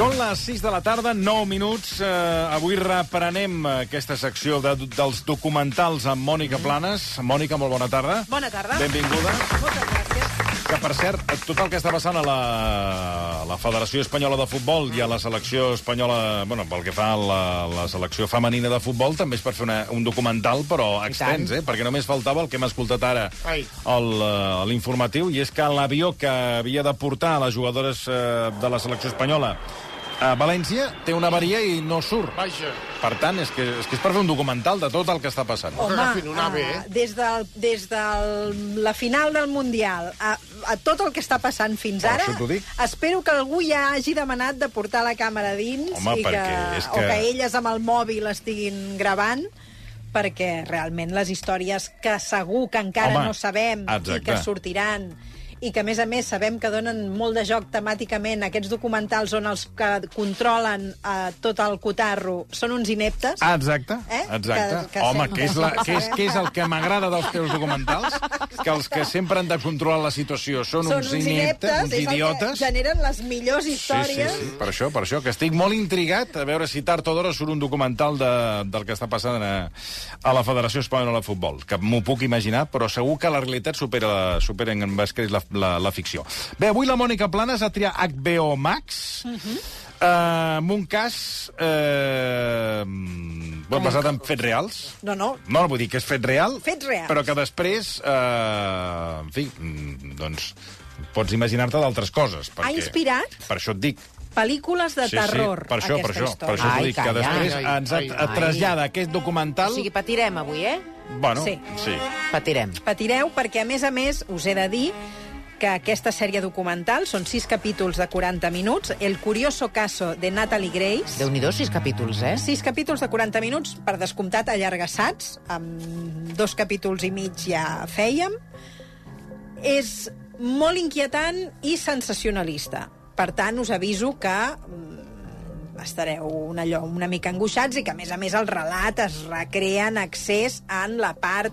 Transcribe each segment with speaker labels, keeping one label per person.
Speaker 1: Són les 6 de la tarda, 9 minuts. Eh, avui reprenem aquesta secció de, dels documentals amb Mònica Planes. Mònica, molt bona tarda.
Speaker 2: Bona tarda.
Speaker 1: Benvinguda.
Speaker 2: Moltes gràcies.
Speaker 1: Que, per cert, tot el que està passant a la, a la Federació Espanyola de Futbol i a la selecció espanyola, bueno, pel que fa a la, la selecció femenina de futbol, també és per fer una, un documental, però extens, eh? Perquè només faltava el que hem escoltat ara al, eh, a l'informatiu, i és que l'avió que havia de portar les jugadores eh, de la selecció espanyola a València té una avaria i no surt.
Speaker 3: Vaja.
Speaker 1: Per tant, és que, és que és per fer un documental de tot el que està passant.
Speaker 3: que agafin un AVE, eh?
Speaker 2: des de des de la final del Mundial a, a tot el que està passant fins ara, espero que algú ja hagi demanat de portar la càmera dins
Speaker 1: Home,
Speaker 2: i que,
Speaker 1: és
Speaker 2: o
Speaker 1: que-
Speaker 2: que elles amb el mòbil estiguin gravant perquè realment les històries que segur que encara
Speaker 1: Home,
Speaker 2: no sabem i
Speaker 1: exacte.
Speaker 2: que sortiran i que, a més a més, sabem que donen molt de joc temàticament aquests documentals on els que controlen eh, tot el cotarro són uns ineptes.
Speaker 1: Ah, exacte.
Speaker 2: Eh?
Speaker 1: exacte.
Speaker 2: Que- que
Speaker 1: Home,
Speaker 2: sempre-
Speaker 1: que és, la, que, és, que és el que m'agrada dels teus documentals, que els que sempre han de controlar la situació són,
Speaker 2: són
Speaker 1: uns ineptes, uns
Speaker 2: és el
Speaker 1: idiotes.
Speaker 2: generen les millors
Speaker 1: Sí, sí,
Speaker 2: històries.
Speaker 1: sí, per això, per això, que estic molt intrigat a veure si tard o d'hora surt un documental de, del que està passant a, a la Federació Espanyola de Futbol, que m'ho puc imaginar, però segur que la realitat supera, supera en escrit la, la, la ficció. Bé, avui la Mònica Planes ha triat HBO Max, uh -huh. eh, amb un cas eh, bueno, basat en fets reals.
Speaker 2: No, no,
Speaker 1: No, vull dir que és fet real,
Speaker 2: Fets reals.
Speaker 1: però que després, eh, en fi, mm, doncs, pots imaginar-te d'altres coses. Perquè,
Speaker 2: Ha inspirat?
Speaker 1: Per això et dic.
Speaker 2: pel·lícules de terror,
Speaker 1: per això, per
Speaker 2: aquesta
Speaker 1: això, per
Speaker 2: història.
Speaker 1: això t'ho
Speaker 4: Ai,
Speaker 1: dic, que
Speaker 4: calla.
Speaker 1: després
Speaker 3: Ai,
Speaker 1: ens et,
Speaker 3: ai,
Speaker 1: et trasllada aquest documental...
Speaker 4: O sigui, patirem avui, eh?
Speaker 1: Bueno,
Speaker 2: Sí.
Speaker 1: sí.
Speaker 4: Patirem.
Speaker 2: Patireu, perquè, a més a més, us he de dir que aquesta sèrie documental són sis capítols de 40 minuts, El curioso caso de Natalie Grace,
Speaker 4: déu nhi sis capítols, eh?
Speaker 2: sis capítols de 40 minuts, per descomptat allargassats, amb dos capítols i mig ja fèiem. És molt inquietant i sensacionalista. Per tant, us aviso que mm, estareu un allò una mica angoixats i que, a més a més, el relat es recrea en accés en la part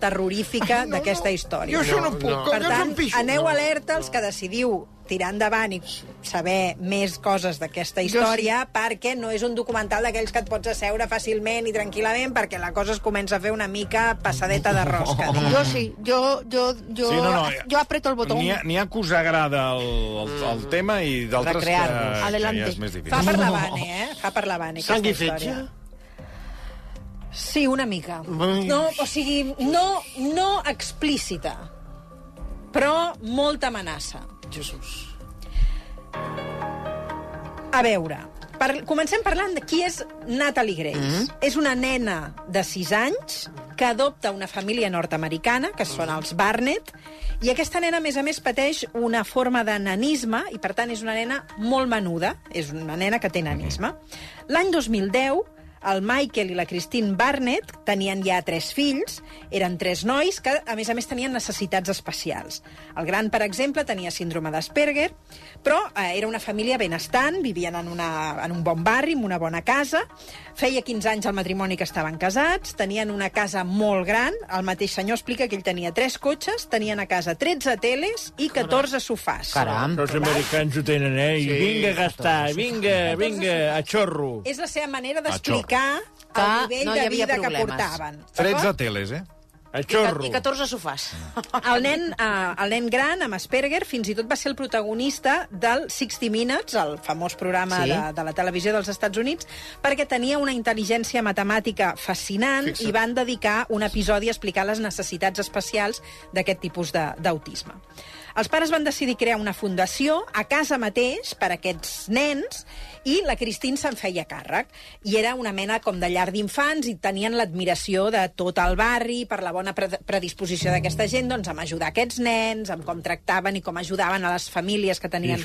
Speaker 2: terrorífica
Speaker 3: no,
Speaker 2: d'aquesta
Speaker 3: no.
Speaker 2: història.
Speaker 3: Jo això no puc,
Speaker 2: Per
Speaker 3: jo
Speaker 2: tant, aneu
Speaker 3: No.
Speaker 2: alerta els que decidiu tirar endavant i saber més coses d'aquesta història, perquè no és un documental d'aquells que et pots asseure fàcilment i tranquil·lament, perquè la cosa es comença a fer una mica passadeta de rosca.
Speaker 5: Yo sí, yo, yo, yo,
Speaker 1: Sí, no, no,
Speaker 5: yo aprieto el botón.
Speaker 1: N'hi ha, ha que us agrada el, el, el tema i d'altres que, que
Speaker 5: Adelante.
Speaker 1: ja és més difícil.
Speaker 2: Fa per l'avant, eh? Fa per aquesta
Speaker 3: Sang i
Speaker 2: història. Sí, una mica.
Speaker 3: Ai.
Speaker 2: No, o sigui, no, no explícita, però molta amenaça.
Speaker 3: Jesús.
Speaker 2: A veure, per, comencem parlant de qui és Natalie Grace. Mm -hmm. És una nena de 6 anys que adopta una família nord-americana, que són els Barnett, i aquesta nena, a més a més, pateix una forma de nanisme, i per tant és una nena molt menuda, és una nena que té nanisme. L'any 2010, el Michael i la Christine Barnett tenien ja tres fills, eren tres nois que, a més a més, tenien necessitats especials. El gran, per exemple, tenia síndrome d'Asperger, però eh, era una família benestant, vivien en, una, en un bon barri, en una bona casa, feia 15 anys el matrimoni que estaven casats, tenien una casa molt gran, el mateix senyor explica que ell tenia tres cotxes, tenien a casa 13 teles i 14 sofàs.
Speaker 4: Caram.
Speaker 6: Els americans ho tenen, eh? I
Speaker 3: Sí.
Speaker 6: vinga a gastar, vinga, vinga, a xorro.
Speaker 2: És la seva manera d'explicar
Speaker 4: Que
Speaker 2: el nivell
Speaker 4: no
Speaker 2: de vida que
Speaker 4: problemes.
Speaker 2: portaven.
Speaker 1: 13 teles, eh?
Speaker 6: A
Speaker 4: I,
Speaker 6: xorro.
Speaker 4: I 14 sofàs.
Speaker 2: El nen, eh, el nen gran, amb Asperger, fins i tot va ser el protagonista del 60 Minutes, el famós programa
Speaker 4: Sí.
Speaker 2: de, de la televisió dels Estats Units, perquè tenia una intel·ligència matemàtica fascinant
Speaker 3: Fixa't.
Speaker 2: i van dedicar un episodi a explicar les necessitats especials d'aquest tipus de- d'autisme. Els pares van decidir crear una fundació a casa mateix per a aquests nens i la Cristín se'n feia càrrec. I era una mena com de llar d'infants i tenien l'admiració de tot el barri per la bona pre- predisposició d'aquesta gent doncs, amb ajudar aquests nens, amb com tractaven i com ajudaven a les famílies que tenien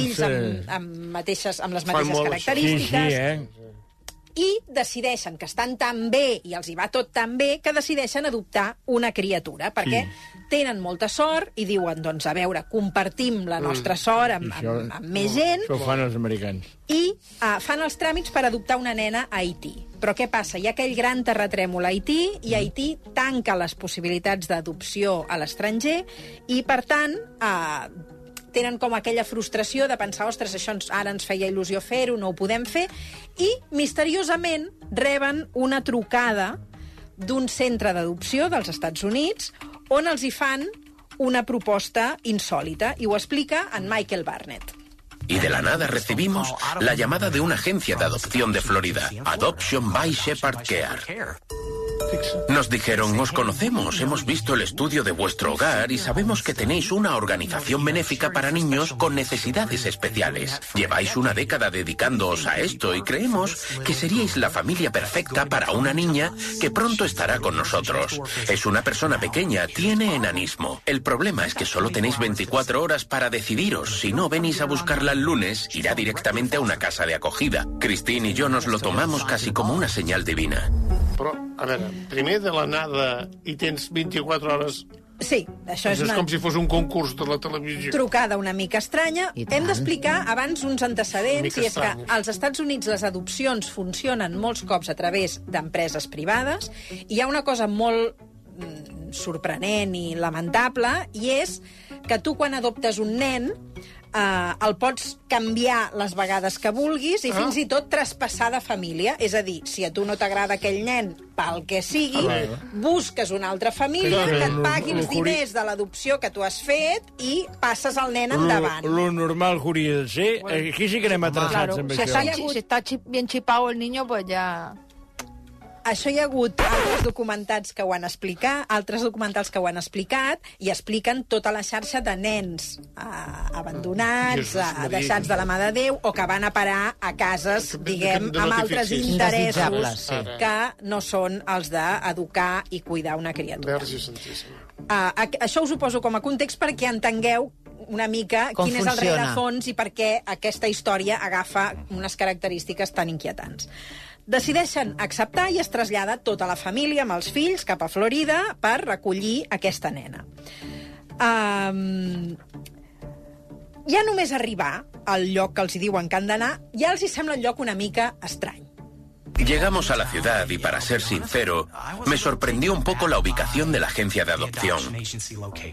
Speaker 2: fills amb,
Speaker 6: eh,
Speaker 2: amb, mateixes, amb les mateixes
Speaker 3: molt això.
Speaker 6: Sí,
Speaker 2: característiques
Speaker 6: sí, eh?
Speaker 2: i decideixen que estan tan bé i els hi va tot tan bé que decideixen adoptar una criatura, perquè tenen molta sort i diuen, doncs, a veure, compartim la nostra sort amb, amb, amb més gent
Speaker 6: Això ho fan els americans.
Speaker 2: i uh, fan els tràmits per adoptar una nena a Haití. Però què passa? Hi ha aquell gran terratrèmol a Haití i Haití tanca les possibilitats d'adopció a l'estranger i, per tant, uh, tenen com aquella frustració de pensar, ostres, això ens, ara ens feia il·lusió fer-ho, no ho podem fer, i misteriosament reben una trucada d'un centre d'adopció dels Estats Units on els hi fan una proposta insòlita, i ho explica en Michael Barnett.
Speaker 3: Y de la nada recibimos la llamada de una agencia de adopción de Florida, Adoption by Shepherd Care. Nos dijeron, os conocemos, hemos visto el estudio de vuestro hogar y sabemos que tenéis una organización benéfica para niños con necesidades especiales. Lleváis una década dedicándoos a esto y creemos que seríais la familia perfecta para una niña que pronto estará con nosotros. Es una persona pequeña, tiene enanismo. El problema es que solo tenéis 24 horas para decidiros. Si no venís a buscarla el lunes, irá directamente a una casa de acogida. Christine y yo nos lo tomamos casi como una señal divina.
Speaker 7: Però, a veure, primer de l'anada i tens 24 hores...
Speaker 2: Sí, això és
Speaker 7: És
Speaker 2: una
Speaker 7: com si fos un concurs de la televisió.
Speaker 2: trucada una mica estranya. Hem d'explicar abans uns antecedents, i és que als Estats Units les adopcions funcionen molts cops a través d'empreses privades, i hi ha una cosa molt mm, sorprenent i lamentable, i és que tu quan adoptes un nen eh, el pots canviar les vegades que vulguis i
Speaker 7: Ah.
Speaker 2: fins i tot traspassar de família. És a dir, si a tu no t'agrada aquell nen pel que sigui,
Speaker 7: Ah.
Speaker 2: busques una altra família
Speaker 6: Clar,
Speaker 2: que et
Speaker 6: lo-
Speaker 2: pagui
Speaker 6: lo
Speaker 2: els diners de l'adopció que tu has fet i passes el nen
Speaker 6: Lo,
Speaker 2: endavant.
Speaker 6: lo normal que hauria de ser... Aquí sí que anem atrasats
Speaker 5: Claro,
Speaker 6: amb
Speaker 5: si
Speaker 6: això.
Speaker 5: está, si está chi- bien chipado el niño, pues ya...
Speaker 2: Això hi ha hagut altres documentats que ho han explicat, altres documentals que ho han explicat i expliquen tota la xarxa de nens eh, abandonats,
Speaker 7: Jesús
Speaker 2: eh, deixats de la mà de Déu o que van a parar a cases, diguem,
Speaker 7: que no
Speaker 2: amb altres interessos que no són els d'educar i cuidar una criatura.
Speaker 7: Verge Santíssima.
Speaker 2: Uh, això us ho poso com a context perquè entengueu una mica
Speaker 4: Com
Speaker 2: quin és el
Speaker 4: funciona.
Speaker 2: rerefons i per què aquesta història agafa unes característiques tan inquietants. Decideixen acceptar i es trasllada tota la família amb els fills cap a Florida per recollir aquesta nena. Um, ja només arribar al lloc que els diuen que han d'anar, ja els hi sembla un lloc una mica estrany.
Speaker 3: Llegamos a la ciudad y para ser sincero, me sorprendió un poco la ubicación de la agencia de adopción.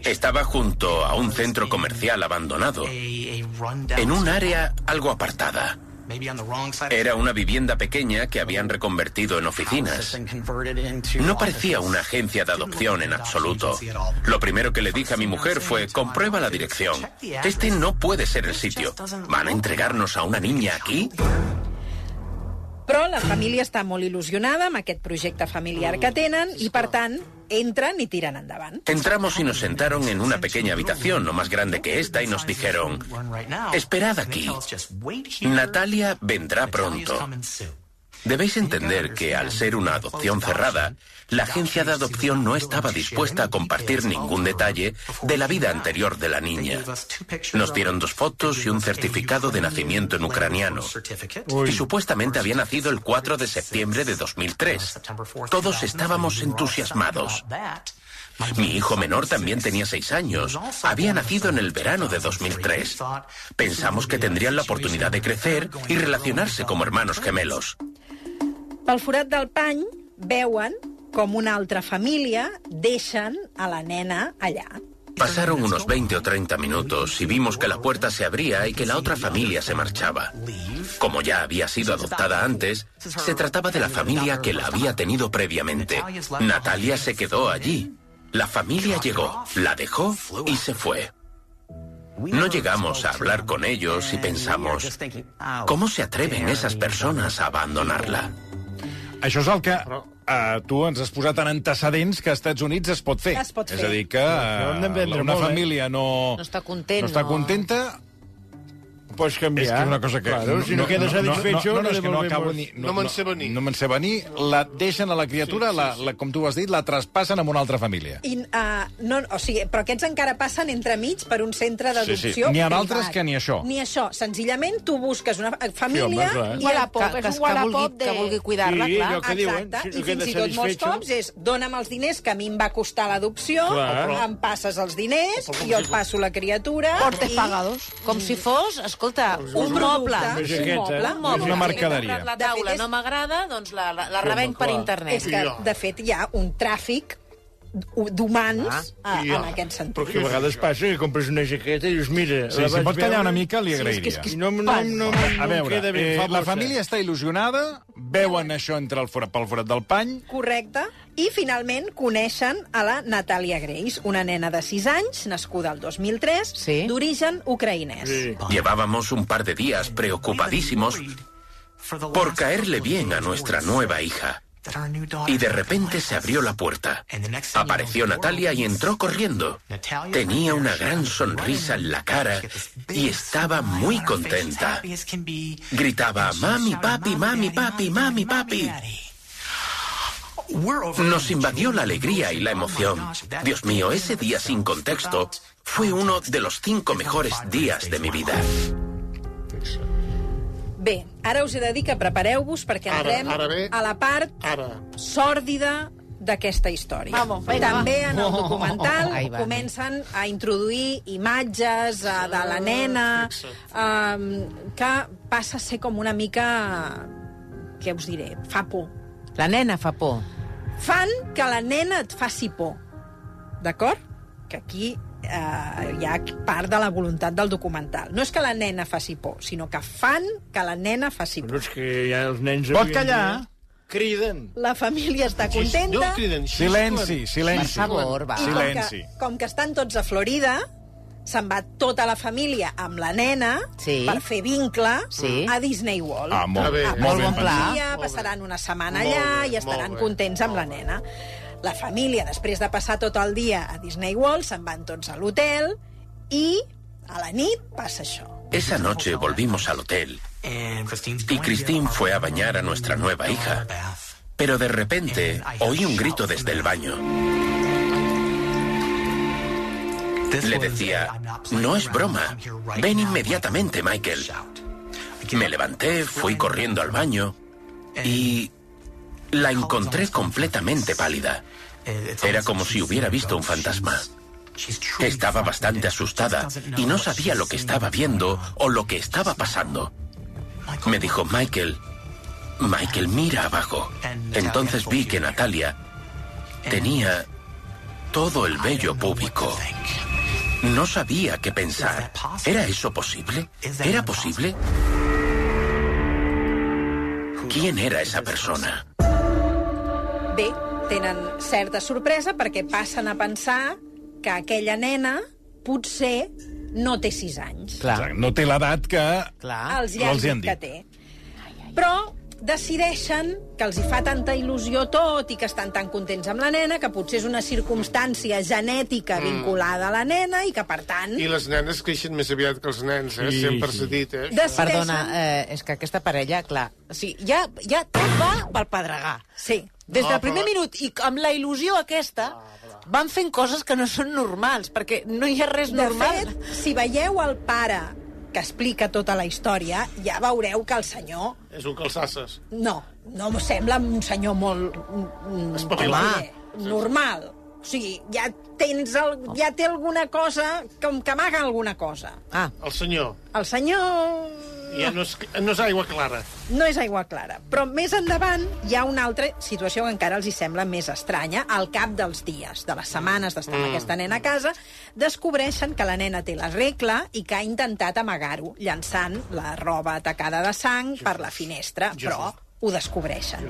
Speaker 3: Estaba junto a un centro comercial abandonado, en un área algo apartada. Era una vivienda pequeña que habían reconvertido en oficinas. No parecía una agencia de adopción en absoluto. Lo primero que le dije a mi mujer fue, comprueba la dirección. Este no puede ser el sitio. ¿Van a entregarnos a una niña aquí?
Speaker 2: Però la família està molt il·lusionada amb aquest projecte familiar que tenen i, per tant, entren i tiren endavant.
Speaker 3: Entramos y nos sentaron en una pequeña habitación, no más grande que esta, y nos dijeron, esperad aquí. Natalia vendrá pronto. Debéis entender que al ser una adopción cerrada, la agencia de adopción no estaba dispuesta a compartir ningún detalle de la vida anterior de la niña. Nos dieron dos fotos y un certificado de nacimiento en ucraniano. Y supuestamente había nacido el 4 de septiembre de 2003. Todos estábamos entusiasmados. Mi hijo menor también tenía seis años. Había nacido en el verano de 2003. Pensamos que tendrían la oportunidad de crecer y relacionarse como hermanos gemelos.
Speaker 2: Pel forat del pany veuen com una altra família deixen a la nena allà.
Speaker 3: Pasaron unos 20 o 30 minutos y vimos que la puerta se abría y que la otra familia se marchaba. Como ya había sido adoptada antes, se trataba de la familia que la había tenido previamente. Natalia se quedó allí. La familia llegó, la dejó y se fue. No llegamos a hablar con ellos y pensamos, ¿cómo se atreven esas personas a abandonarla?
Speaker 1: Això és el que uh, tu ens has posat en antecedents que als Estats Units es pot fer.
Speaker 2: Es pot
Speaker 1: És
Speaker 2: fer.
Speaker 1: a dir, que
Speaker 6: Ho hem d'entendre
Speaker 1: uh, una
Speaker 6: molt, eh?
Speaker 1: família no...
Speaker 4: No està content,
Speaker 1: no està
Speaker 4: no.
Speaker 6: Pots canviar.
Speaker 1: És que és una cosa que...
Speaker 6: Claro, si no, queda satisfecho...
Speaker 1: no, no, no, és que no acabo ni...
Speaker 7: No me'n sé venir.
Speaker 1: No me'n sé venir. La deixen a la criatura,
Speaker 7: Sí, sí,
Speaker 1: la,
Speaker 7: sí.
Speaker 1: la, com tu has dit, la traspassen amb una altra família.
Speaker 2: I, uh, no, o sigui, però aquests encara passen entremig per un centre d'adopció
Speaker 1: Sí, sí. N'hi ha altres que ni això.
Speaker 2: Ni això. Senzillament, tu busques una família...
Speaker 6: home, clar.
Speaker 2: i
Speaker 5: Wallapop,
Speaker 4: que,
Speaker 5: és
Speaker 4: que,
Speaker 5: un
Speaker 4: vulgui,
Speaker 5: de...
Speaker 4: que vulgui cuidar-la,
Speaker 6: Sí,
Speaker 4: clar.
Speaker 6: allò que diuen,
Speaker 2: Exacte,
Speaker 6: si
Speaker 2: i
Speaker 6: no
Speaker 2: fins i tot molts cops és dona'm els diners que a mi em va costar l'adopció, em passes els diners, jo et passo la criatura...
Speaker 5: Portes pagados.
Speaker 4: Com si fos, escolta, un moble.
Speaker 2: un moble,
Speaker 6: eh?
Speaker 2: un
Speaker 6: És
Speaker 2: moble.
Speaker 1: una mercaderia.
Speaker 4: La
Speaker 2: De fet,
Speaker 4: taula no m'agrada, doncs la, la, la
Speaker 6: home,
Speaker 4: per internet.
Speaker 2: És que, de fet, hi ha un tràfic d'humans
Speaker 7: Ah. I-
Speaker 2: en aquest sentit.
Speaker 6: Perquè a vegades passa que compres una jaqueta i dius, mira...
Speaker 1: Sí,
Speaker 6: la
Speaker 1: si
Speaker 6: vaig
Speaker 1: pot tallar una mica, li
Speaker 2: Sí, és que-
Speaker 1: agrairia.
Speaker 2: és que
Speaker 6: I no, no, no, no, no,
Speaker 1: A veure,
Speaker 6: queda ben
Speaker 1: eh, la família està il·lusionada, veuen això entre el forat, pel forat del pany,
Speaker 2: Correcte. I finalment coneixen a la Natàlia Grace, una nena de 6 anys, nascuda el 2003,
Speaker 4: Sí.
Speaker 2: d'origen ucraïnès.
Speaker 6: Sí.
Speaker 3: Llevábamos un par de días preocupadísimos por caerle bien a nuestra nueva hija. Y de repente se abrió la puerta. Apareció Natalia y entró corriendo. Tenía una gran sonrisa en la cara y estaba muy contenta. Gritaba, mami, papi, mami, papi, mami, papi. Nos invadió la alegría y la emoción. Dios mío, ese día sin contexto fue uno de los cinco mejores días de mi vida.
Speaker 2: Bé, ara us he de dir que prepareu-vos perquè
Speaker 7: Ara-
Speaker 2: entrem
Speaker 7: ara ve.
Speaker 2: a la part
Speaker 7: Ara.
Speaker 2: sòrdida d'aquesta història.
Speaker 5: Vamos, vinga,
Speaker 2: També en el documental
Speaker 4: Ai, va.
Speaker 2: comencen a introduir imatges uh, de la nena um, que passa a ser com una mica... Què us diré? Fa por.
Speaker 4: La nena fa por.
Speaker 2: Fan que la nena et faci por. D'acord? Que aquí eh, hi ha part de la voluntat del documental. No és que la nena faci por, sinó que fan que la nena faci
Speaker 6: Però
Speaker 2: por.
Speaker 6: és que ja els nens...
Speaker 1: Pot callar?
Speaker 6: dia Criden.
Speaker 2: La família està
Speaker 7: No
Speaker 2: contenta
Speaker 7: criden,
Speaker 1: silenci, silenci.
Speaker 4: Per favor, va.
Speaker 2: i com que,
Speaker 1: Silenci.
Speaker 2: com que estan tots a Florida, se'n va tota la família amb la nena
Speaker 4: Sí.
Speaker 2: per fer vincle
Speaker 4: Sí.
Speaker 2: a Disney World.
Speaker 1: Ah, molt,
Speaker 7: Ah, bé.
Speaker 1: molt
Speaker 4: Molt bon pla.
Speaker 2: passaran una setmana
Speaker 7: Molt
Speaker 2: allà
Speaker 7: bé,
Speaker 2: i estaran contents amb la nena. La família, després de passar tot el dia a Disney World, se'n van tots a l'hotel i a la nit passa això.
Speaker 3: Esa noche volvimos al hotel y Christine fue a bañar a nuestra nueva hija. Pero de repente oí un grito desde el baño. Le decía, no es broma, ven inmediatamente, Michael. Me levanté, fui corriendo al baño y la encontré completamente pálida. Era como si hubiera visto un fantasma. Estaba bastante asustada y no sabía lo que estaba viendo o lo que estaba pasando. Me dijo, Michael, Michael, mira abajo. Entonces vi que Natalia tenía todo el vello púbico. No sabía qué pensar. ¿Era eso posible? ¿Era posible? ¿Quién era esa persona?
Speaker 2: Bé, tenen certa sorpresa perquè passen a pensar que aquella nena potser no té 6 anys.
Speaker 4: Clar,
Speaker 1: Exacte, No té l'edat que...
Speaker 4: clar.
Speaker 2: Els hi han
Speaker 1: els hi han
Speaker 2: dit que té. Però decideixen que els hi fa tanta il·lusió tot i que estan tan contents amb la nena que potser és una circumstància genètica vinculada a la nena i que, per tant,
Speaker 7: I les nenes creixen més aviat que els nens, eh?
Speaker 6: Sí,
Speaker 7: Sempre s'ha dit, eh?
Speaker 2: decideixen...
Speaker 4: Perdona, eh, és que aquesta parella, clar... O sigui, ja, ja tot va pel pedregar.
Speaker 2: Sí,
Speaker 4: Des del
Speaker 7: Ah,
Speaker 4: primer minut, i amb la il·lusió aquesta, van fent coses que no són normals, perquè no hi ha res
Speaker 2: de
Speaker 4: normal.
Speaker 2: fet, si veieu el pare que explica tota la història, ja veureu que el senyor
Speaker 7: És un calçasses.
Speaker 2: No, no em sembla un senyor molt... mm,
Speaker 7: Espavilat.
Speaker 2: normal. O sigui, ja, tens el, ja té alguna cosa, com que amaga alguna cosa.
Speaker 4: Ah,
Speaker 7: El senyor.
Speaker 2: El senyor
Speaker 7: Ja no és, no és aigua clara.
Speaker 2: no és aigua clara. Però més endavant hi ha una altra situació que encara els hi sembla més estranya. Al cap dels dies, de les setmanes d'estar amb aquesta nena a casa, descobreixen que la nena té la regla i que ha intentat amagar-ho, llançant la roba atacada de sang per la finestra, però ho descobreixen.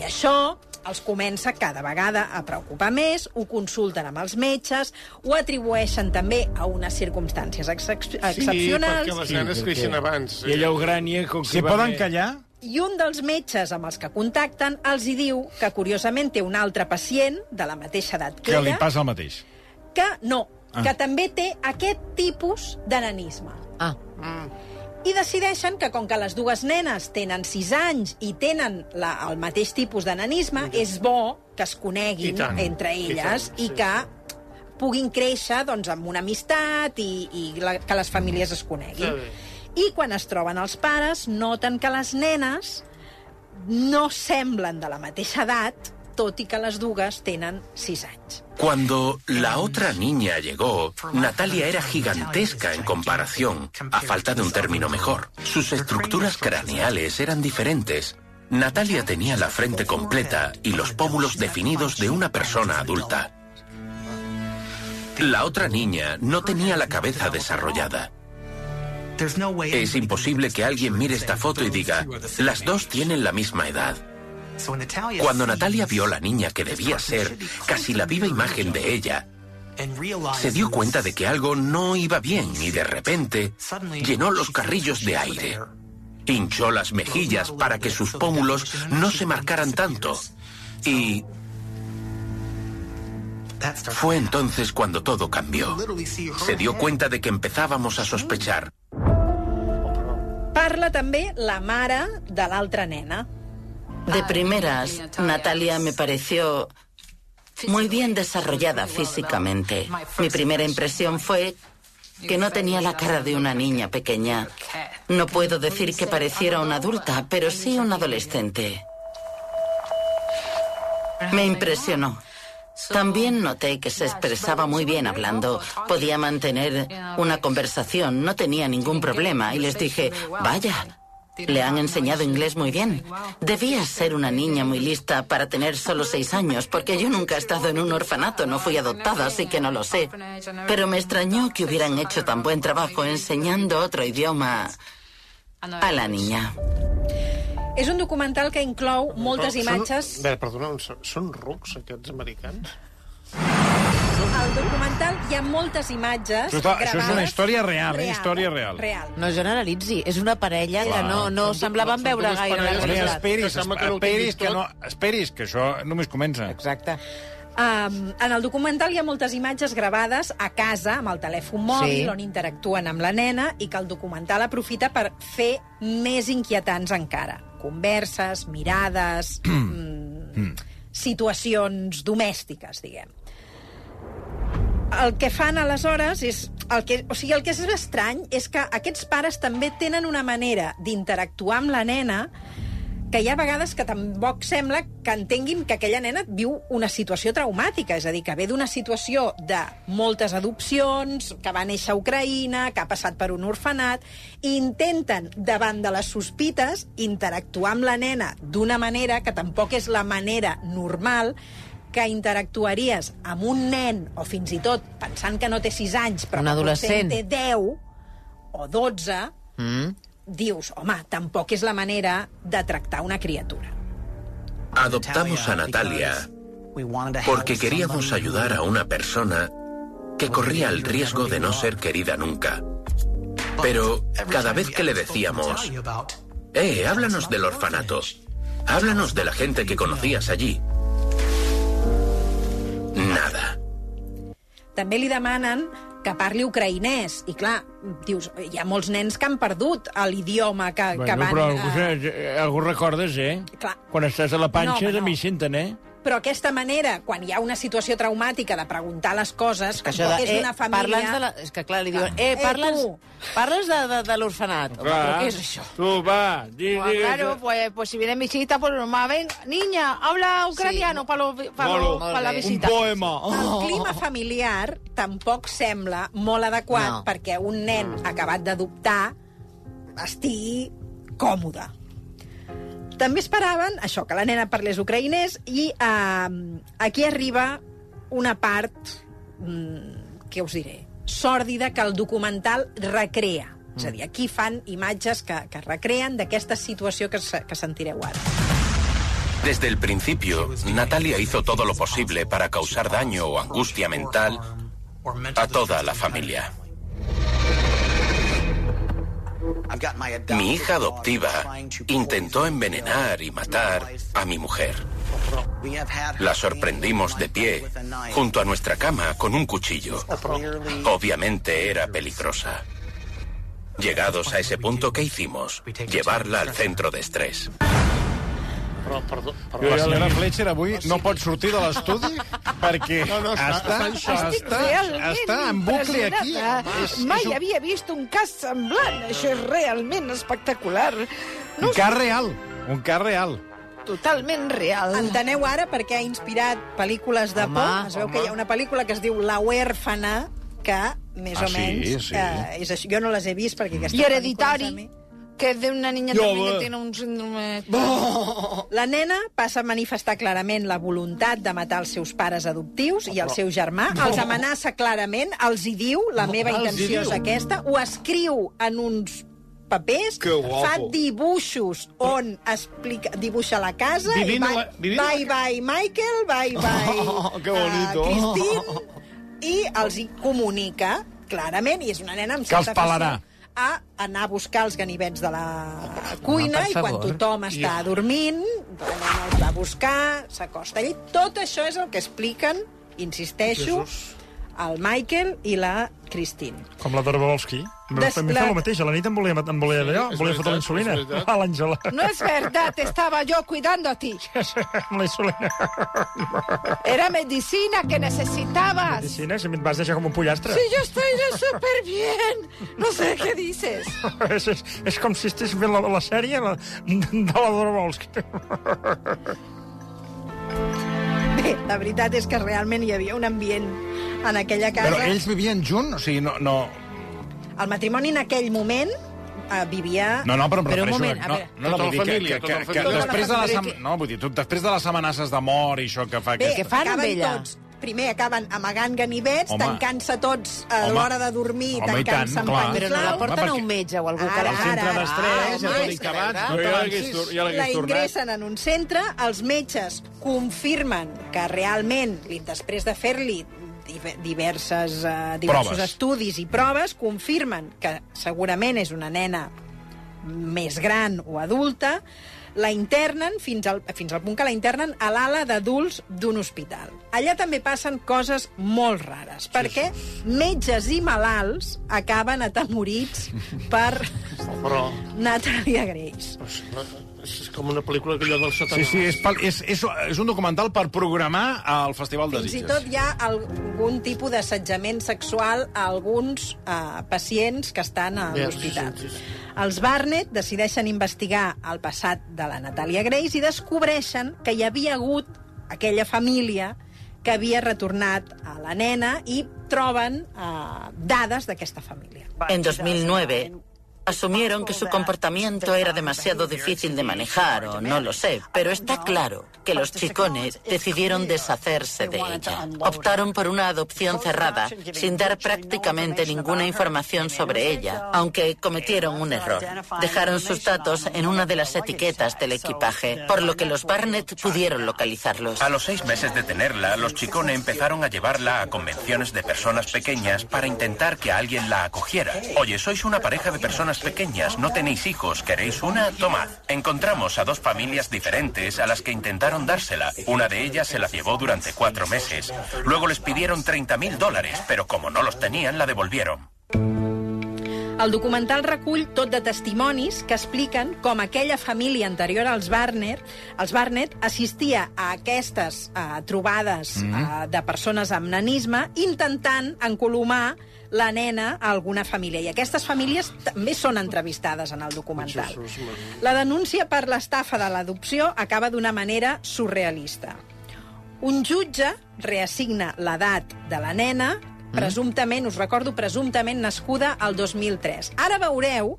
Speaker 2: I això els comença cada vegada a preocupar més, ho consulten amb els metges, ho atribueixen també a unes circumstàncies excep
Speaker 7: Sí,
Speaker 2: excepcionals...
Speaker 7: perquè les nenes creixen abans.
Speaker 6: I allà Ugrània, com que
Speaker 1: Si poden callar...
Speaker 2: I un dels metges amb els que contacten els hi diu que, curiosament, té un altre pacient de la mateixa edat que,
Speaker 1: Que li
Speaker 2: ella,
Speaker 1: passa el mateix.
Speaker 2: que no,
Speaker 1: Ah.
Speaker 2: que també té aquest tipus de nanisme.
Speaker 4: ah.
Speaker 2: I decideixen que, com que les dues nenes tenen 6 anys i tenen la, el mateix tipus de nanisme, és bo que es
Speaker 7: I
Speaker 2: coneguin
Speaker 7: tant,
Speaker 2: entre
Speaker 7: i
Speaker 2: elles
Speaker 7: tant,
Speaker 2: i,
Speaker 7: sí.
Speaker 2: que puguin créixer doncs, amb una amistat i, i la, que les famílies es coneguin. I quan es troben els pares, noten que les nenes no semblen de la mateixa edat, tot i que les dues tenen 6 anys.
Speaker 3: Cuando la otra niña llegó, Natalia era gigantesca en comparación, a falta de un término mejor. Sus estructuras craneales eran diferentes. Natalia tenía la frente completa y los pómulos definidos de una persona adulta. La otra niña no tenía la cabeza desarrollada. Es imposible que alguien mire esta foto y diga, las dos tienen la misma edad. Cuando Natalia vio la niña que debía ser casi la viva imagen de ella, se dio cuenta de que algo no iba bien y de repente llenó los carrillos de aire. Hinchó las mejillas para que sus pómulos no se marcaran tanto. Y fue entonces cuando todo cambió. Se dio cuenta de que empezábamos a sospechar.
Speaker 2: Parla també la mare de l'altra nena.
Speaker 8: De primeras, Natalia me pareció muy bien desarrollada físicamente. Mi primera impresión fue que no tenía la cara de una niña pequeña. No puedo decir que pareciera una adulta, pero sí un adolescente. Me impresionó. También noté que se expresaba muy bien hablando. Podía mantener una conversación, no tenía ningún problema. Y les dije, vaya, le han enseñado inglés muy bien. Debía ser una niña muy lista para tener solo seis años, porque yo nunca he estado en un orfanato, no fui adoptada, así que no lo sé. Pero me extrañó que hubieran hecho tan buen trabajo enseñando otro idioma a la niña.
Speaker 2: És un documental que inclou moltes imatges...
Speaker 7: Perdona, són rucs, aquests americans?
Speaker 2: Al documental hi ha moltes imatges
Speaker 1: Això, està, això és una
Speaker 2: gravades.
Speaker 1: història real, eh? Història real.
Speaker 2: Real.
Speaker 4: No generalitzi, és una parella que
Speaker 1: Clar.
Speaker 4: no, no
Speaker 7: Són-
Speaker 4: semblaven
Speaker 7: són
Speaker 4: veure gaire la realitat.
Speaker 1: esperis,
Speaker 7: Que que no
Speaker 1: esperis, que no, esperis, que això només comença.
Speaker 4: Exacte.
Speaker 2: Um, en el documental hi ha moltes imatges gravades a casa amb el telèfon mòbil
Speaker 4: Sí.
Speaker 2: on interactuen amb la nena i que el documental aprofita per fer més inquietants encara. Converses, mirades, mm, situacions domèstiques, diguem. El que fan aleshores és... El que, o sigui, el que és estrany és que aquests pares també tenen una manera d'interactuar amb la nena que hi ha vegades que tampoc sembla que entenguin que aquella nena viu una situació traumàtica, és a dir, que ve d'una situació de moltes adopcions, que va néixer a Ucraïna, que ha passat per un orfenat, i intenten, davant de les sospites, interactuar amb la nena d'una manera que tampoc és la manera normal que interactuaries amb un nen, o fins i tot pensant que no té 6 anys, però
Speaker 4: Un adolescent.
Speaker 2: en té 10 o 12,
Speaker 4: Mm.
Speaker 2: dius, home, tampoc és la manera de tractar una criatura.
Speaker 3: Adoptamos a Natalia porque queríamos ayudar a una persona que corría el riesgo de no ser querida nunca. Pero cada vez que le decíamos, eh, háblanos del orfanato, háblanos de la gente que conocías allí. Nada.
Speaker 2: També li demanen que parli ucraïnès. I clar, dius, hi ha molts nens que han perdut l'idioma que, que
Speaker 6: Bueno,
Speaker 2: van...
Speaker 6: però
Speaker 2: eh,
Speaker 6: algú recordes, eh?
Speaker 2: Clar.
Speaker 6: Quan estàs a la panxa,
Speaker 2: No, home,
Speaker 6: de mi
Speaker 2: no.
Speaker 6: senten, eh?
Speaker 2: Però aquesta manera, quan hi ha una situació traumàtica de preguntar les coses, que
Speaker 4: Això de,
Speaker 2: és una família...
Speaker 4: De la... És que clar, li diuen, eh,
Speaker 2: Eh,
Speaker 4: parles,
Speaker 2: tu.
Speaker 4: parles de, de, de l'orfenat. Però què és això?
Speaker 6: Tu, va, di,
Speaker 5: Pues
Speaker 6: di,
Speaker 5: claro, pues, pues si vienen visitas, pues normal, ven, niña, habla ucraniano para pa
Speaker 6: Molo.
Speaker 5: la
Speaker 4: Molt bé.
Speaker 6: un
Speaker 5: visita.
Speaker 6: poema.
Speaker 2: El clima familiar tampoc sembla molt adequat
Speaker 4: No.
Speaker 2: perquè un nen acabat d'adoptar estigui còmode. També esperaven això, que la nena parlés ucraïnès i eh, aquí arriba una part, mm, què us diré, sòrdida que el documental recrea. És a dir, aquí fan imatges que, que recreen d'aquesta situació que, se- que sentireu ara.
Speaker 3: Desde el principio, Natalia hizo todo lo posible para causar daño o angustia mental a toda la familia. Mi hija adoptiva intentó envenenar y matar a mi mujer. La sorprendimos de pie, junto a nuestra cama, con un cuchillo. Obviamente era peligrosa. Llegados a ese punto, ¿qué hicimos? Llevarla al centro de estrés.
Speaker 7: Però, perdó,
Speaker 1: La
Speaker 7: perdó.
Speaker 1: senyora Fletcher avui no pot sortir de l'estudi perquè
Speaker 7: No, no, està-
Speaker 1: està,
Speaker 7: està en xoc.
Speaker 1: està, està en bucle aquí.
Speaker 5: impressionada.
Speaker 1: És,
Speaker 5: Mai
Speaker 1: és un,
Speaker 5: havia vist un cas semblant. Això és realment espectacular. No
Speaker 1: un cas real. Un cas real.
Speaker 5: totalment real.
Speaker 2: Enteneu ara per què ha inspirat pel·lícules de
Speaker 4: Home,
Speaker 2: por? Es veu que hi ha una pel·lícula que es diu La huérfana, que més
Speaker 1: Ah,
Speaker 2: o
Speaker 1: sí,
Speaker 2: menys
Speaker 1: sí.
Speaker 2: eh, és això. Jo no les he vist perquè aquestes
Speaker 5: I Hereditari.
Speaker 2: pel·lícules a mi...
Speaker 5: que es de una niña
Speaker 6: Yo,
Speaker 5: también
Speaker 6: eh.
Speaker 5: que tiene un síndrome...
Speaker 2: La nena passa a manifestar clarament la voluntat de matar els seus pares adoptius i el seu germà. Els amenaça clarament, els hi diu, la meva
Speaker 7: els
Speaker 2: intenció és aquesta, ho escriu en uns papers,
Speaker 7: Que guapo.
Speaker 2: fa dibuixos on explica, dibuixa la casa
Speaker 7: Vivint
Speaker 2: i
Speaker 7: a
Speaker 2: bye,
Speaker 7: la- vivint a la
Speaker 2: bye, bye Michael, bye bye
Speaker 7: Oh, que bonito.
Speaker 2: uh, Christine i els hi comunica clarament, i és una nena amb
Speaker 1: Que els
Speaker 2: certa
Speaker 1: pelarà.
Speaker 2: A anar a buscar els ganivets de la cuina
Speaker 4: per
Speaker 2: i quan tothom està dormint, els va a buscar, s'acosta allà. i Tot això és el que expliquen, insisteixo, el Michael i la Christine.
Speaker 9: Com la Dorbolski.
Speaker 2: Des-
Speaker 9: També
Speaker 2: la-
Speaker 9: fa el mateix, a la nit em volia, em volia allò, em volia
Speaker 7: és
Speaker 9: fotre la
Speaker 7: veritat,
Speaker 9: insulina.
Speaker 7: és veritat.
Speaker 9: A l'Àngela.
Speaker 5: No es verdad, estaba yo cuidando a ti.
Speaker 9: Amb la insulina.
Speaker 5: Era medicina que necesitabas.
Speaker 9: Medicina, si em vas deixar com un pollastre.
Speaker 5: Sí, yo estoy de súper bien. No sé qué dices.
Speaker 9: és, és, és com si estigués fent la, la sèrie la, de la Dorbolski.
Speaker 2: Bé, la veritat és que realment hi havia un ambient en aquella casa.
Speaker 1: Però ells vivien junts? O sigui, no... no...
Speaker 2: El matrimoni en aquell moment eh, vivia...
Speaker 1: No, no, però em
Speaker 4: Però un
Speaker 1: refereixo...
Speaker 4: moment, a
Speaker 1: no,
Speaker 4: veure.
Speaker 1: no, no,
Speaker 7: Tota
Speaker 1: vull dir que,
Speaker 7: família,
Speaker 1: que,
Speaker 7: tota
Speaker 1: que, que després de les...
Speaker 2: La família.
Speaker 1: No, vull dir, tu, després de les amenaces de mort i això que fa...
Speaker 2: Bé,
Speaker 1: aquesta...
Speaker 4: Què fan amb ella?
Speaker 2: tots primer acaben amagant ganivets, tancant-se tots a l'hora de dormir, tancant-se amb panys
Speaker 4: Però no la porten
Speaker 1: Home,
Speaker 4: a un metge o algú que
Speaker 2: Ara,
Speaker 4: la
Speaker 2: ara,
Speaker 6: Centre
Speaker 2: ara.
Speaker 6: d'estrès,
Speaker 2: Ah,
Speaker 6: ja l'hagués
Speaker 2: la ingressen en un centre, els metges confirmen que realment, després de fer-li dive- diverses, uh, diversos
Speaker 1: Proves.
Speaker 2: estudis i proves, confirmen que segurament és una nena més gran o adulta, la internen fins al, fins al punt que la internen a l'ala d'adults d'un hospital. Allà també passen coses molt rares, perquè metges i malalts acaben atemorits per
Speaker 7: Però
Speaker 2: Natalia Grace.
Speaker 7: És com una pel·lícula aquella del
Speaker 1: Sí,
Speaker 7: satanàs.
Speaker 1: sí, és, pel- és, és, és un documental per programar al Festival de
Speaker 2: Fins i
Speaker 1: Sitges.
Speaker 2: tot hi ha algun tipus d'assetjament sexual a alguns uh, pacients que estan a l'hospital.
Speaker 7: sí, sí, sí.
Speaker 2: Els Barnett decideixen investigar el passat de la Natalia Grace i descobreixen que hi havia hagut aquella família que havia retornat a la nena i troben uh, dades d'aquesta família.
Speaker 8: En 2009 asumieron que su comportamiento era demasiado difícil de manejar o no lo sé, pero está claro que los chicones decidieron deshacerse de ella. Optaron por una adopción cerrada, sin dar prácticamente ninguna información sobre ella, aunque cometieron un error. Dejaron sus datos en una de las etiquetas del equipaje, por lo que los Barnett pudieron localizarlos.
Speaker 3: A los seis meses de tenerla, los Chicone empezaron a llevarla a convenciones de personas pequeñas para intentar que alguien la acogiera. Oye, sois una pareja de personas pequeñas, no tenéis hijos, ¿queréis una? Tomad. Encontramos a dos familias diferentes a las que intentaron dársela. Una de ellas se la llevó durante cuatro meses. Luego les pidieron 30 mil dólares, pero como no los tenían, la devolvieron.
Speaker 2: El documental recull tot de testimonis que expliquen com aquella família anterior als Barnett, els Barnett assistia a aquestes uh, trobades uh, de persones amb nanisme intentant encolomar la nena a alguna família. I aquestes famílies també són entrevistades en el documental. La denúncia per l'estafa de l'adopció acaba d'una manera surrealista. Un jutge reassigna l'edat de la nena, presumptament, us recordo, presumptament nascuda al 2003. Ara veureu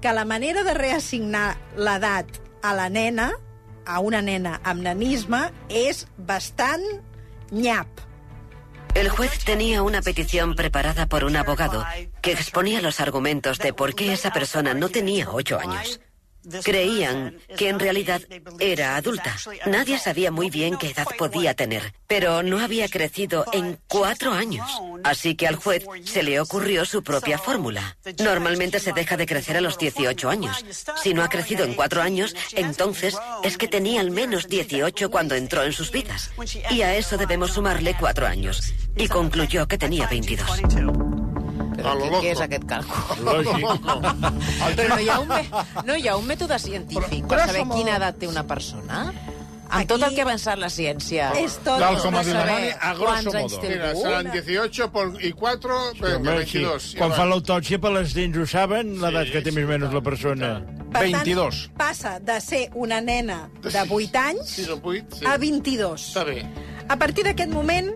Speaker 2: que la manera de reassignar l'edat a la nena, a una nena amb nanisme, és bastant nyap.
Speaker 10: El juez tenía una petición preparada por un abogado que exponía los argumentos de por qué esa persona no tenía ocho años. Creían que en realidad era adulta. Nadie sabía muy bien qué edad podía tener, pero no había crecido en cuatro años. Así que al juez se le ocurrió su propia fórmula. Normalmente se deja de crecer a los 18 años. Si no ha crecido en cuatro años, entonces es que tenía al menos 18 cuando entró en sus vidas. Y a eso debemos sumarle cuatro años. Y concluyó que tenía 22.
Speaker 4: Però què, què és aquest càlcul?
Speaker 6: Lògic.
Speaker 4: Però no hi, ha un, me- no hi ha un mètode científic per saber
Speaker 2: modo.
Speaker 4: quina edat té una persona? Amb
Speaker 2: Aquí-
Speaker 4: tot el que ha avançat la ciència.
Speaker 2: És tot...
Speaker 1: Tal com ha dit
Speaker 4: saber
Speaker 1: Dani, a grosso modo.
Speaker 7: Mira, seran 18 por, y 4,
Speaker 6: Home, sí.
Speaker 7: 22.
Speaker 6: Quan fan l'autòpsia per les dents ho saben, l'edat que té més o menys la persona.
Speaker 2: Per
Speaker 1: 22.
Speaker 2: Tant, passa de ser una nena de 8 anys
Speaker 7: 6 o 8, sí.
Speaker 2: a 22.
Speaker 7: Està bé.
Speaker 2: A partir d'aquest moment,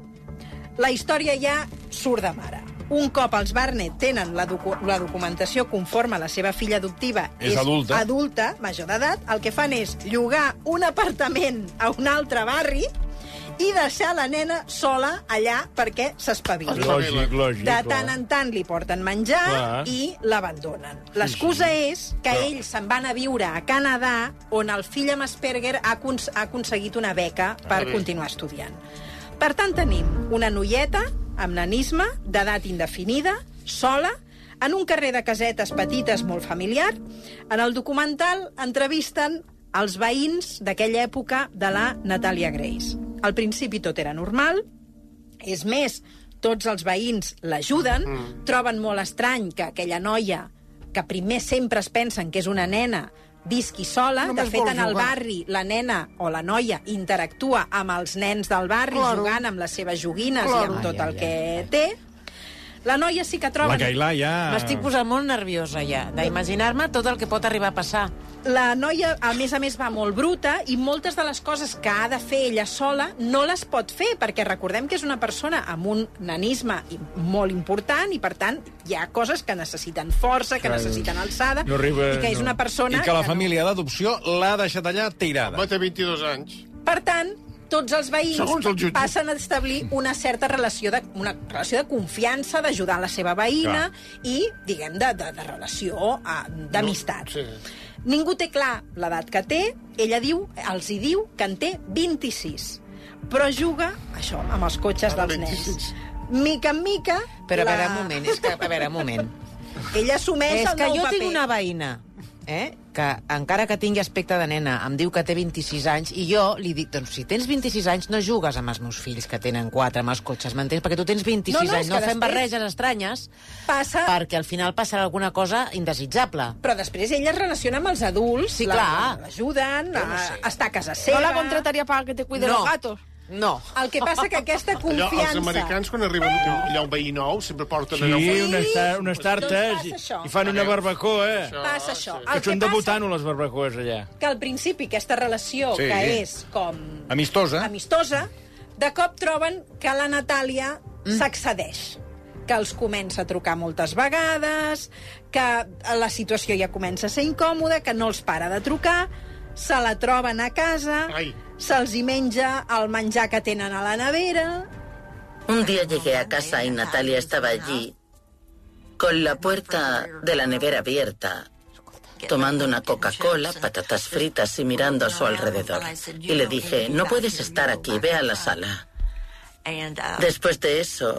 Speaker 2: la història ja surt de mare. Un cop els Barnett tenen la, docu la documentació conforme la seva filla adoptiva
Speaker 1: És adulta.
Speaker 2: adulta, major d'edat, el que fan és llogar un apartament a un altre barri i deixar la nena sola allà perquè s'espavili.
Speaker 6: Lògic, lògic.
Speaker 2: De
Speaker 6: clar.
Speaker 2: tant en tant li porten menjar
Speaker 6: Clar.
Speaker 2: i l'abandonen. L'excusa és que ells se'n van a viure a Canadà, on el fill amb Asperger ha, ha aconseguit una beca per
Speaker 7: bé.
Speaker 2: continuar estudiant. Per tant, tenim una noieta amb nanisme, d'edat indefinida, sola, en un carrer de casetes petites molt familiar. En el documental entrevisten els veïns d'aquella època de la Natalia Grace. Al principi tot era normal, és més, tots els veïns l'ajuden, mm. troben molt estrany que aquella noia, que primer sempre es pensen que és una nena, visqui sola.
Speaker 7: Només
Speaker 2: de fet, en el
Speaker 7: jugar.
Speaker 2: barri, la nena o la noia interactua amb els nens del barri,
Speaker 7: Claro.
Speaker 2: jugant amb les seves joguines
Speaker 7: Claro.
Speaker 2: i amb tot
Speaker 6: Ai,
Speaker 2: el
Speaker 6: ai,
Speaker 2: que té. La noia sí que troba...
Speaker 1: La Cailà ja...
Speaker 4: M'estic posant molt nerviosa ja, d'imaginar-me tot el que pot arribar a passar.
Speaker 2: La noia, a més a més, va molt bruta i moltes de les coses que ha de fer ella sola no les pot fer, perquè recordem que és una persona amb un nanisme molt important i, per tant, hi ha coses que necessiten força, que necessiten alçada,
Speaker 6: No arriba-
Speaker 2: i que és
Speaker 6: no.
Speaker 2: una persona...
Speaker 1: I que la
Speaker 2: no-
Speaker 1: família d'adopció l'ha deixat allà tirada.
Speaker 7: Va té 22 anys.
Speaker 2: Per tant, tots els veïns
Speaker 7: Segons el jutge.
Speaker 2: passen a establir una certa relació de, una relació de confiança, d'ajudar la seva veïna i, diguem, de, de, de relació ah, d'amistat.
Speaker 7: Sí.
Speaker 2: Ningú té clar l'edat que té. Ella diu, els hi diu que en té 26. Però juga, això, amb els cotxes dels
Speaker 7: 26.
Speaker 2: nens. Mica en mica...
Speaker 4: Però a
Speaker 2: la-
Speaker 4: veure, un moment, és que, a veure, un moment.
Speaker 2: Ella assumeix
Speaker 4: és
Speaker 2: el
Speaker 4: que
Speaker 2: nou
Speaker 4: jo
Speaker 2: paper.
Speaker 4: tinc una veïna, eh, que encara que tingui aspecte de nena, em diu que té 26 anys, i jo li dic, doncs si tens 26 anys no jugues amb els meus fills que tenen 4 amb els cotxes, m'entens? Perquè tu tens 26
Speaker 2: No, no,
Speaker 4: anys, no fem barreges estranyes,
Speaker 2: Passa...
Speaker 4: perquè al final passarà alguna cosa indesitjable.
Speaker 2: Però després ella es relaciona amb els adults,
Speaker 4: Sí,
Speaker 2: l'ajuden,
Speaker 4: no sé.
Speaker 2: està a casa
Speaker 5: No
Speaker 2: seva...
Speaker 5: la contrataría para que te cuide
Speaker 4: No.
Speaker 5: los gatos.
Speaker 4: No.
Speaker 2: El que passa que aquesta
Speaker 7: Allò,
Speaker 2: confiança...
Speaker 7: els americans, quan arriben allà un veí nou, sempre porten
Speaker 6: Sí,
Speaker 7: allò
Speaker 6: unes, tar unes tartes
Speaker 2: Doncs
Speaker 6: i,
Speaker 2: passa això.
Speaker 6: i fan una barbacoa, eh?
Speaker 7: Això.
Speaker 2: Passa això.
Speaker 7: sí.
Speaker 6: Que
Speaker 2: que
Speaker 6: són
Speaker 2: passa
Speaker 6: debutant les barbacoes allà.
Speaker 2: que al principi aquesta relació,
Speaker 1: Sí.
Speaker 2: que és com...
Speaker 1: Amistosa.
Speaker 2: Amistosa, de cop troben que la Natàlia s'accedeix que els comença a trucar moltes vegades, que la situació ja comença a ser incòmoda, que no els para de trucar, se la troben a casa,
Speaker 7: Ai.
Speaker 2: Se'ls hi menja el menjar que tenen a la nevera...
Speaker 8: Un día llegué a casa y Natalia estaba allí, con la puerta de la nevera abierta, tomando una Coca-Cola, patatas fritas y mirando a su alrededor. Y le dije, no puedes estar aquí, ve a la sala. Después de eso,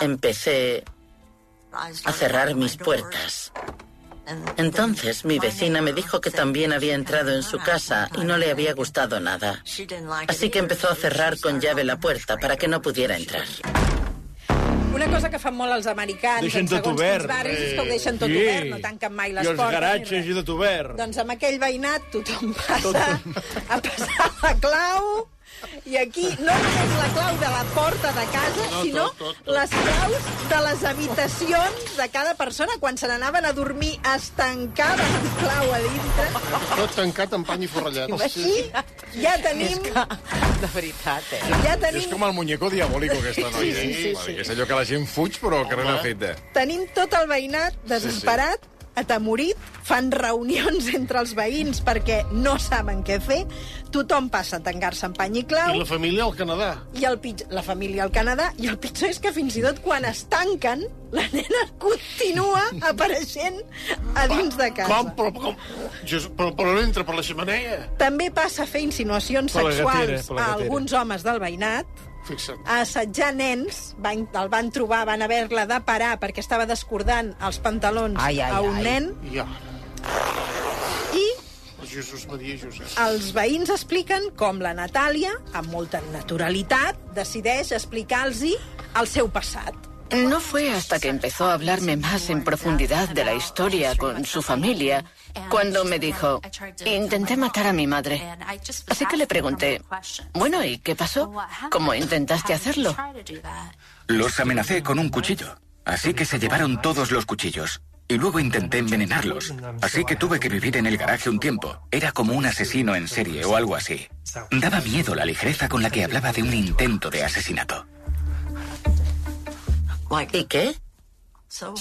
Speaker 8: empecé a cerrar mis puertas. Entonces mi vecina me dijo que también había entrado en su casa y no le había gustado nada. Así que empezó a cerrar con llave la puerta para que no pudiera entrar.
Speaker 2: Una cosa que fan molt els americans
Speaker 6: Deixen
Speaker 2: en
Speaker 6: tot
Speaker 2: segons
Speaker 6: obert.
Speaker 2: quins barris és que ho deixen tot
Speaker 6: Sí.
Speaker 2: obert, no tanquen mai les
Speaker 6: I els
Speaker 2: portes.
Speaker 6: garatges i tot obert.
Speaker 2: Doncs amb aquell veïnat tothom passa a passar la clau i aquí no només la clau de la porta de casa,
Speaker 7: No,
Speaker 2: sinó
Speaker 7: tot, tot, tot.
Speaker 2: les claus de les habitacions de cada persona. Quan se n'anaven a dormir es tancaven amb clau a dintre.
Speaker 7: Tot tancat amb pany i forrellat.
Speaker 2: I ja tenim...
Speaker 4: De veritat, eh?
Speaker 2: Ja
Speaker 1: És
Speaker 2: tenim
Speaker 1: com el muñeco diabòlico, aquesta noia.
Speaker 2: Sí, sí, sí,
Speaker 1: eh?
Speaker 2: sí.
Speaker 1: És allò que la gent fuig, però que res n'ha fet.
Speaker 2: tenim tot el veïnat desesperat, atemorit, fan reunions entre els veïns perquè no saben què fer, tothom passa a tancar-se amb pany i clau,
Speaker 7: I la família al Canadà.
Speaker 2: i el pitjor, la família al Canadà, i el pitjor és que fins i tot quan es tanquen, la nena continua apareixent a dins de casa.
Speaker 7: Com? Però, com? Jesús, però, però no entra per la xemeneia.
Speaker 2: També passa a fer insinuacions
Speaker 6: Per la
Speaker 2: sexuals
Speaker 6: gatera, per la
Speaker 2: a alguns homes del veïnat,
Speaker 7: Fixa't.
Speaker 2: a assetjar nens, van, el van trobar, van haver-la de parar perquè estava descordant els pantalons
Speaker 4: Ai, ai,
Speaker 2: a un
Speaker 4: ai.
Speaker 2: nen,
Speaker 7: I ara,
Speaker 2: i
Speaker 7: Jesús, Maria, Josep.
Speaker 2: els veïns expliquen com la Natàlia, amb molta naturalitat, decideix explicar-los el seu passat.
Speaker 11: No fue hasta que empezó a hablarme más en profundidad de la historia con su familia cuando me dijo, intenté matar a mi madre. Así que le pregunté, bueno, ¿y qué pasó? ¿Cómo intentaste hacerlo?
Speaker 12: Los amenacé con un cuchillo, así que se llevaron todos los cuchillos. Y luego intenté envenenarlos, así que tuve que vivir en el garaje un tiempo. Era como un asesino en serie o algo así. Daba miedo la ligereza con la que hablaba de un intento de asesinato.
Speaker 8: ¿Y qué?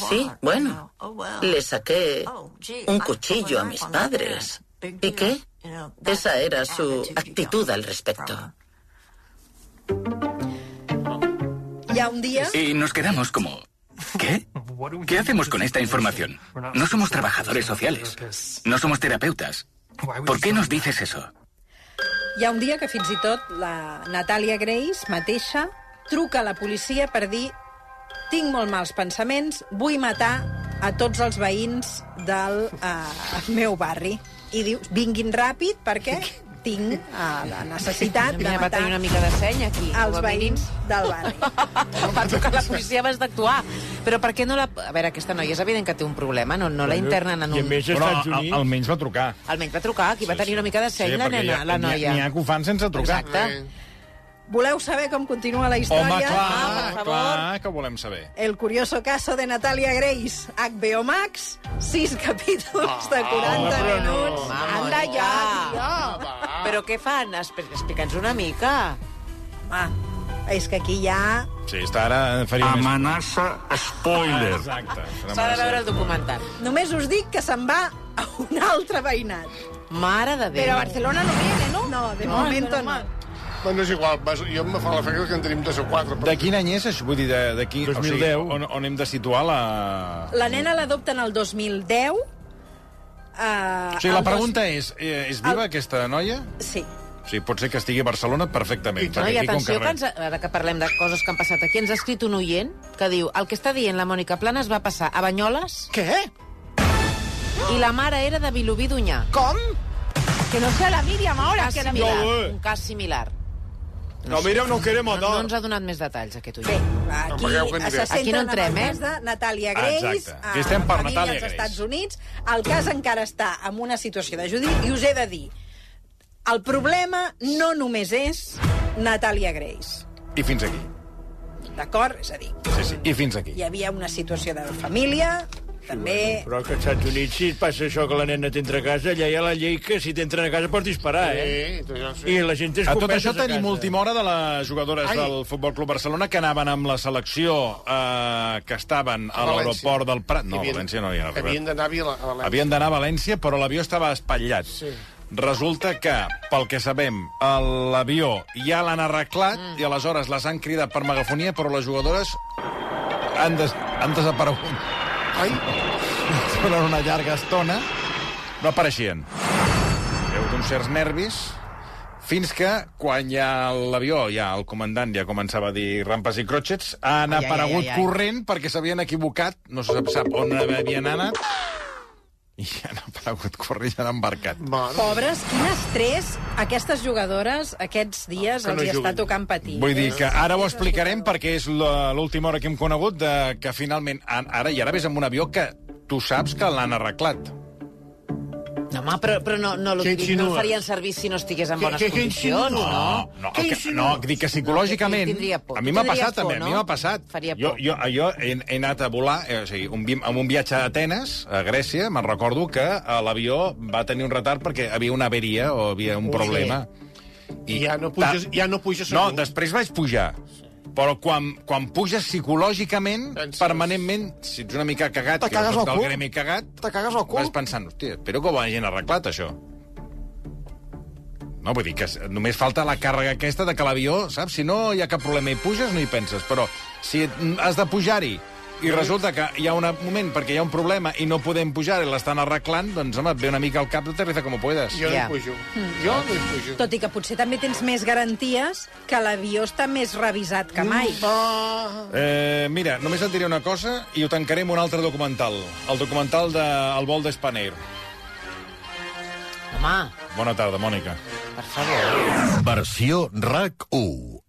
Speaker 8: Sí, bueno, le saqué un cuchillo a mis padres. ¿Y qué? Esa era su actitud al respecto.
Speaker 2: Ha un dia...
Speaker 12: Y nos quedamos como... ¿Qué? ¿Qué hacemos con esta información? No somos trabajadores sociales. No somos terapeutas. ¿Por qué nos dices eso?
Speaker 2: Hi ha un dia que fins i tot la Natàlia Grace mateixa truca a la policia per dir tinc molt mals pensaments, vull matar a tots els veïns del uh, meu barri. I diu, vinguin ràpid perquè tinc uh, la necessitat de
Speaker 4: Mira, va
Speaker 2: matar
Speaker 4: tenir una mica de seny aquí.
Speaker 2: els
Speaker 4: com a mínim.
Speaker 2: veïns del barri.
Speaker 4: va trucar la policia abans d'actuar. Però per què no la... A veure, aquesta noia és evident que té un problema, no, no la internen en un...
Speaker 1: Però al, almenys va trucar.
Speaker 4: Almenys va trucar, aquí va tenir una mica de seny la
Speaker 1: perquè
Speaker 4: nena,
Speaker 1: hi ha-
Speaker 4: la
Speaker 1: n'hi ha-
Speaker 4: noia.
Speaker 1: N'hi ha que ho fan sense trucar.
Speaker 4: Exacte.
Speaker 2: Voleu saber com continua la història?
Speaker 1: Home, clar,
Speaker 2: Ah, per favor.
Speaker 1: clar que volem saber.
Speaker 2: El curioso caso de Natalia Grace, HBO Max, sis capítols de 40 minuts.
Speaker 4: Anda ja, tio. Però què fan? Expli- Explica'ns una mica.
Speaker 2: Ah, és que aquí ja...
Speaker 1: Sí, està ara... Faria
Speaker 9: Amenaça spoiler.
Speaker 1: Exacte.
Speaker 4: S'ha de veure el documental.
Speaker 2: Només us dic que se'n va a un altre veïnat.
Speaker 4: Mare de Déu.
Speaker 2: Però a Barcelona no viene, ¿no? No, de
Speaker 7: No,
Speaker 2: momento no.
Speaker 7: Bueno, és igual, vas- jo em fa l'efecte que en tenim tres o quatre.
Speaker 1: De quin any és això? Vull dir, de, de qui,
Speaker 7: 2010.
Speaker 1: O sigui, on, on hem de situar la...
Speaker 2: La nena l'adopten el 2010. Uh,
Speaker 1: O sigui, la pregunta és, eh, és viva aquesta noia?
Speaker 2: Sí.
Speaker 1: O sigui, pot ser que estigui a Barcelona perfectament.
Speaker 4: No, i
Speaker 1: aquí, com
Speaker 4: atenció, que ens, ara que parlem de coses que han passat aquí, ens ha escrit un oient que diu el que està dient la Mònica Planes va passar a Banyoles...
Speaker 7: Què?
Speaker 4: I la mare era de Vilobí d'Unyà.
Speaker 2: Com?
Speaker 5: Que no sea la Miriam ahora,
Speaker 4: Un cas
Speaker 5: que la
Speaker 4: similar.
Speaker 5: Miriam.
Speaker 4: Un cas similar.
Speaker 6: La Miriam no quiere
Speaker 4: No, no ens ha donat més detalls, aquest oient.
Speaker 2: Aquí se
Speaker 4: Aquí no entrem,
Speaker 2: en el
Speaker 4: eh?
Speaker 2: cas de Natàlia Grace,
Speaker 1: Exacte. Aquí estem per
Speaker 2: família
Speaker 1: Natàlia
Speaker 2: als
Speaker 1: Grace.
Speaker 2: Estats Units. El cas encara està en una situació de judi i us he de dir, el problema no només és Natàlia Grace,
Speaker 1: I fins aquí.
Speaker 2: d'acord? És a dir,
Speaker 1: Sí, sí. I fins aquí.
Speaker 2: hi havia una situació de família, també...
Speaker 6: Però que als Estats Units, si passa això que la nena t'entra a casa, allà hi ha la llei que si t'entren a casa pots disparar, eh? I la gent
Speaker 1: A tot això tenim
Speaker 6: casa.
Speaker 1: última hora de les jugadores
Speaker 7: Ai.
Speaker 1: del Futbol Club Barcelona que anaven amb la selecció eh, que estaven a
Speaker 7: A
Speaker 1: l'aeroport del Prat. No, a
Speaker 7: Havien-
Speaker 1: València no hi ha arribat.
Speaker 7: Havien d'anar a a València.
Speaker 1: Havien d'anar a València, però l'avió estava espatllat.
Speaker 7: Sí.
Speaker 1: Resulta que, pel que sabem, l'avió ja l'han arreglat mm. i aleshores les han cridat per megafonia, però les jugadores han, des han desaparegut.
Speaker 7: Ai,
Speaker 1: Durant una llarga estona no apareixien. Hi ha hagut uns certs nervis fins que, quan ja l'avió, ja el comandant ja començava a dir rampes i crotxets, han
Speaker 4: Ai, ai,
Speaker 1: aparegut
Speaker 4: ai, ai.
Speaker 1: corrent perquè s'havien equivocat, no se sap, sap on havien anat, i han aparegut corrent i han embarcat.
Speaker 2: Pobres, quin estrès aquestes jugadores aquests dies
Speaker 1: Que no
Speaker 2: els hi està tocant patir.
Speaker 1: Vull dir que ara ho explicarem perquè és la- l'última hora que hem conegut de que finalment, ara i ara ves amb un avió que tu saps que l'han arreglat.
Speaker 4: No, home, però, però no, no, no, no el farien servir si no estigués en bones
Speaker 1: què- què
Speaker 4: condicions,
Speaker 1: insinues?
Speaker 4: no?
Speaker 1: No, que, no, dic que psicològicament...
Speaker 4: Tindria por.
Speaker 1: A mi m'ha passat, també,
Speaker 4: por,
Speaker 1: a mi
Speaker 4: no?
Speaker 1: m'ha passat.
Speaker 4: Faria
Speaker 1: Jo,
Speaker 4: por.
Speaker 1: jo, jo he, he anat a volar, eh, o sigui, un, amb un viatge a Atenes, a Grècia, me'n recordo que eh, l'avió va tenir un retard perquè havia una averia o havia un
Speaker 7: Ui.
Speaker 1: problema.
Speaker 7: I ja no puges, ja no puges
Speaker 1: No,
Speaker 7: segur.
Speaker 1: després vaig pujar. Però quan, quan puges psicològicament, permanentment, si ets una mica cagat,
Speaker 7: Te
Speaker 1: que
Speaker 7: cagues
Speaker 1: del
Speaker 7: cul.
Speaker 1: gremi cagat,
Speaker 7: Te cagues al cul.
Speaker 1: vas pensant, hòstia, espero que ho hagin arreglat, això. No, vull dir que només falta la càrrega aquesta de que l'avió, saps? Si no hi ha cap problema i puges, no hi penses. Però si has de pujar-hi i resulta que hi ha un moment perquè hi ha un problema i no podem pujar i l'estan arreglant, doncs, home, et ve una mica al cap de aterriza com puedes.
Speaker 7: Jo no hi pujo. Jo no hi pujo.
Speaker 2: Tot i que potser també tens més garanties que l'avió està més revisat que mai.
Speaker 1: Eh, mira, només et diré una cosa i ho tancaré amb un altre documental. El documental de El vol d'Spanair.
Speaker 4: Home,
Speaker 1: Bona tarda, Mònica.
Speaker 4: per favor.
Speaker 13: Versió RAC 1